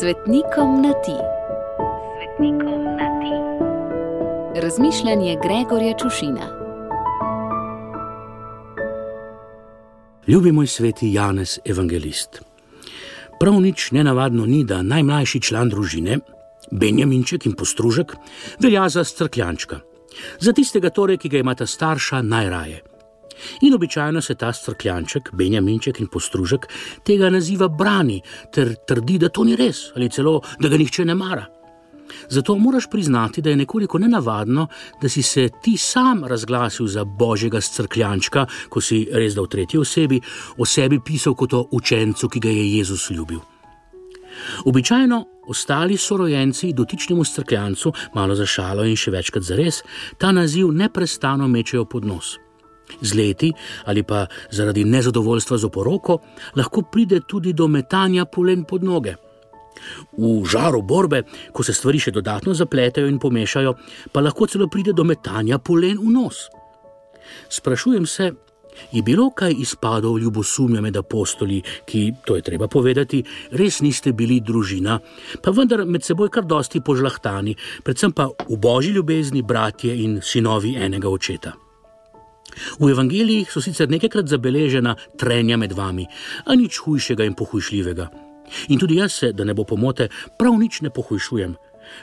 Svetnikom na ti. Svetnikom na ti. Razmišljanje Gregorja Čušina. Ljubi moj sveti Janez Evangelist. Prav nič nenavadno ni, da najmlajši član družine, Benjaminček in postružek, velja za strkljančka. Za tistega, torej, ki ga imata starša najraje. In običajno se ta strkljanček, Benjaminček in postružek tega naziva brani ter trdi, da to ni res ali celo, da ga nihče ne mara. Zato moraš priznati, da je nekoliko nenavadno, da si se ti sam razglasil za božjega strkljančka, ko si res da v tretji osebi o sebi pisal kot o učencu, ki ga je Jezus ljubil. Običajno ostali sorojenci dotičnemu strkljancu, malo za šalo in še večkrat za res, ta naziv neprestano mečejo pod nos. Z leti ali pa zaradi nezadovoljstva z oporoko lahko pride tudi do metanja polen pod noge. V žaru borbe, ko se stvari še dodatno zapletajo in pomešajo, pa lahko celo pride do metanja polen v nos. Sprašujem se, je bilo kaj izpadov ljubosumja med apostoli, ki, to je treba povedati, res niste bili družina, pa vendar med seboj kar dosti požlahtani, predvsem pa v božji ljubezni, bratje in sinovi enega očeta. V evangelijih so sicer nekajkrat zabeležena trenja med vami, a nič hujšega in pohujšljivega. In tudi jaz se, da ne bo pomote, prav nič ne pohujšujem.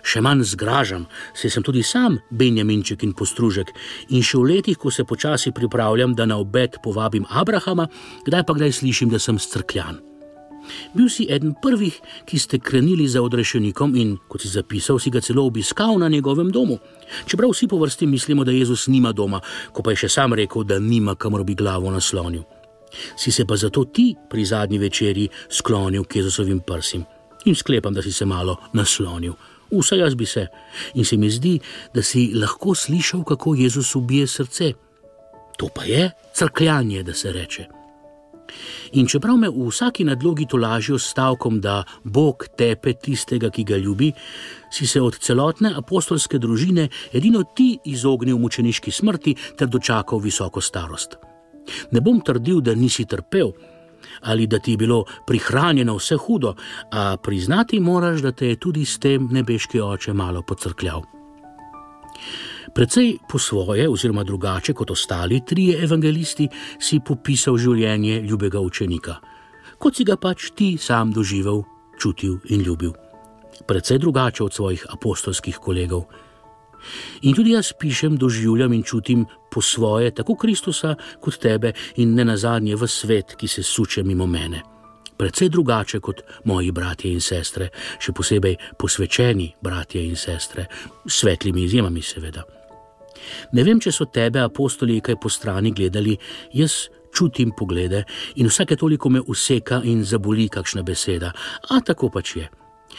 Še manj zgražam, se sem tudi sam Benjaminček in postružek in še v letih, ko se počasi pripravljam, da na obed povabim Abrahama, kdaj pa kdaj slišim, da sem strkljan. Bil si eden prvih, ki ste krenili za odrešenikom in, kot si zapisal, si ga celo obiskal na njegovem domu. Čeprav vsi po vrsti mislimo, da Jezus nima doma, ko pa je še sam rekel, da nima kamor bi glavo naslonil si se pa zato ti pri zadnji večerji sklonil k Jezusovim prsim in sklepam, da si se malo naslonil. Vsaj jaz bi se. In se mi zdi, da si lahko slišal, kako Jezus ubije srce. To pa je crkljanje, da se reče. In čeprav me v vsaki nadlogi tolažijo s stavkom, da Bog tepe tistega, ki ga ljubi, si se od celotne apostolske družine edino ti izognil mučeniški smrti ter dočakal visoko starost. Ne bom trdil, da nisi trpel ali da ti je bilo prihranjeno vse hudo, a priznati moraš, da te je tudi s tem nebeški oče malo pocrkljal. Predvsej po svoje, oziroma drugače kot ostali trije evangelisti, si popisal življenje ljubega učenika, kot si ga pač ti sam doživel, čutil in ljubil. Predvsej drugače od svojih apostolskih kolegov. In tudi jaz pišem, doživljam in čutim po svoje, tako Kristusa kot tebe in ne nazadnje v svet, ki se suče mimo mene. Predvsej drugače kot moji bratje in sestre, še posebej posvečeni bratje in sestre, s svetlimi izjemami, seveda. Ne vem, če so tebe apostoli kaj po strani gledali, jaz čutim poglede in vsake toliko me useka in zaboli kakšna beseda, a tako pač je.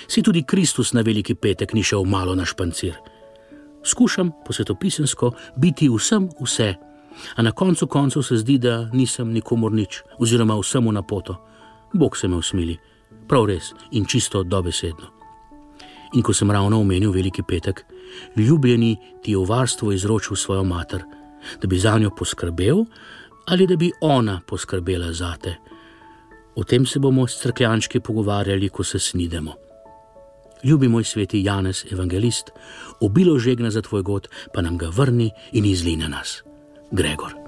Si tudi Kristus na veliki petek ni šel malo na špancir skušam po svetopisensko biti vsem vse, a na koncu koncev se zdi, da nisem nikomor nič, oziroma vsemu na poto. Bog se me usmili, prav res in čisto dobesedno. In ko sem ravno omenil veliki petek, ljubljeni ti je v varstvo izročil svojo mater, da bi za njo poskrbel ali da bi ona poskrbela za te. O tem se bomo s crkljančki pogovarjali, ko se snidemo ljubi moj sveti Janez, evangelist, obilo žegna za tvoj god, pa nam ga vrni in izli na nas. Gregor.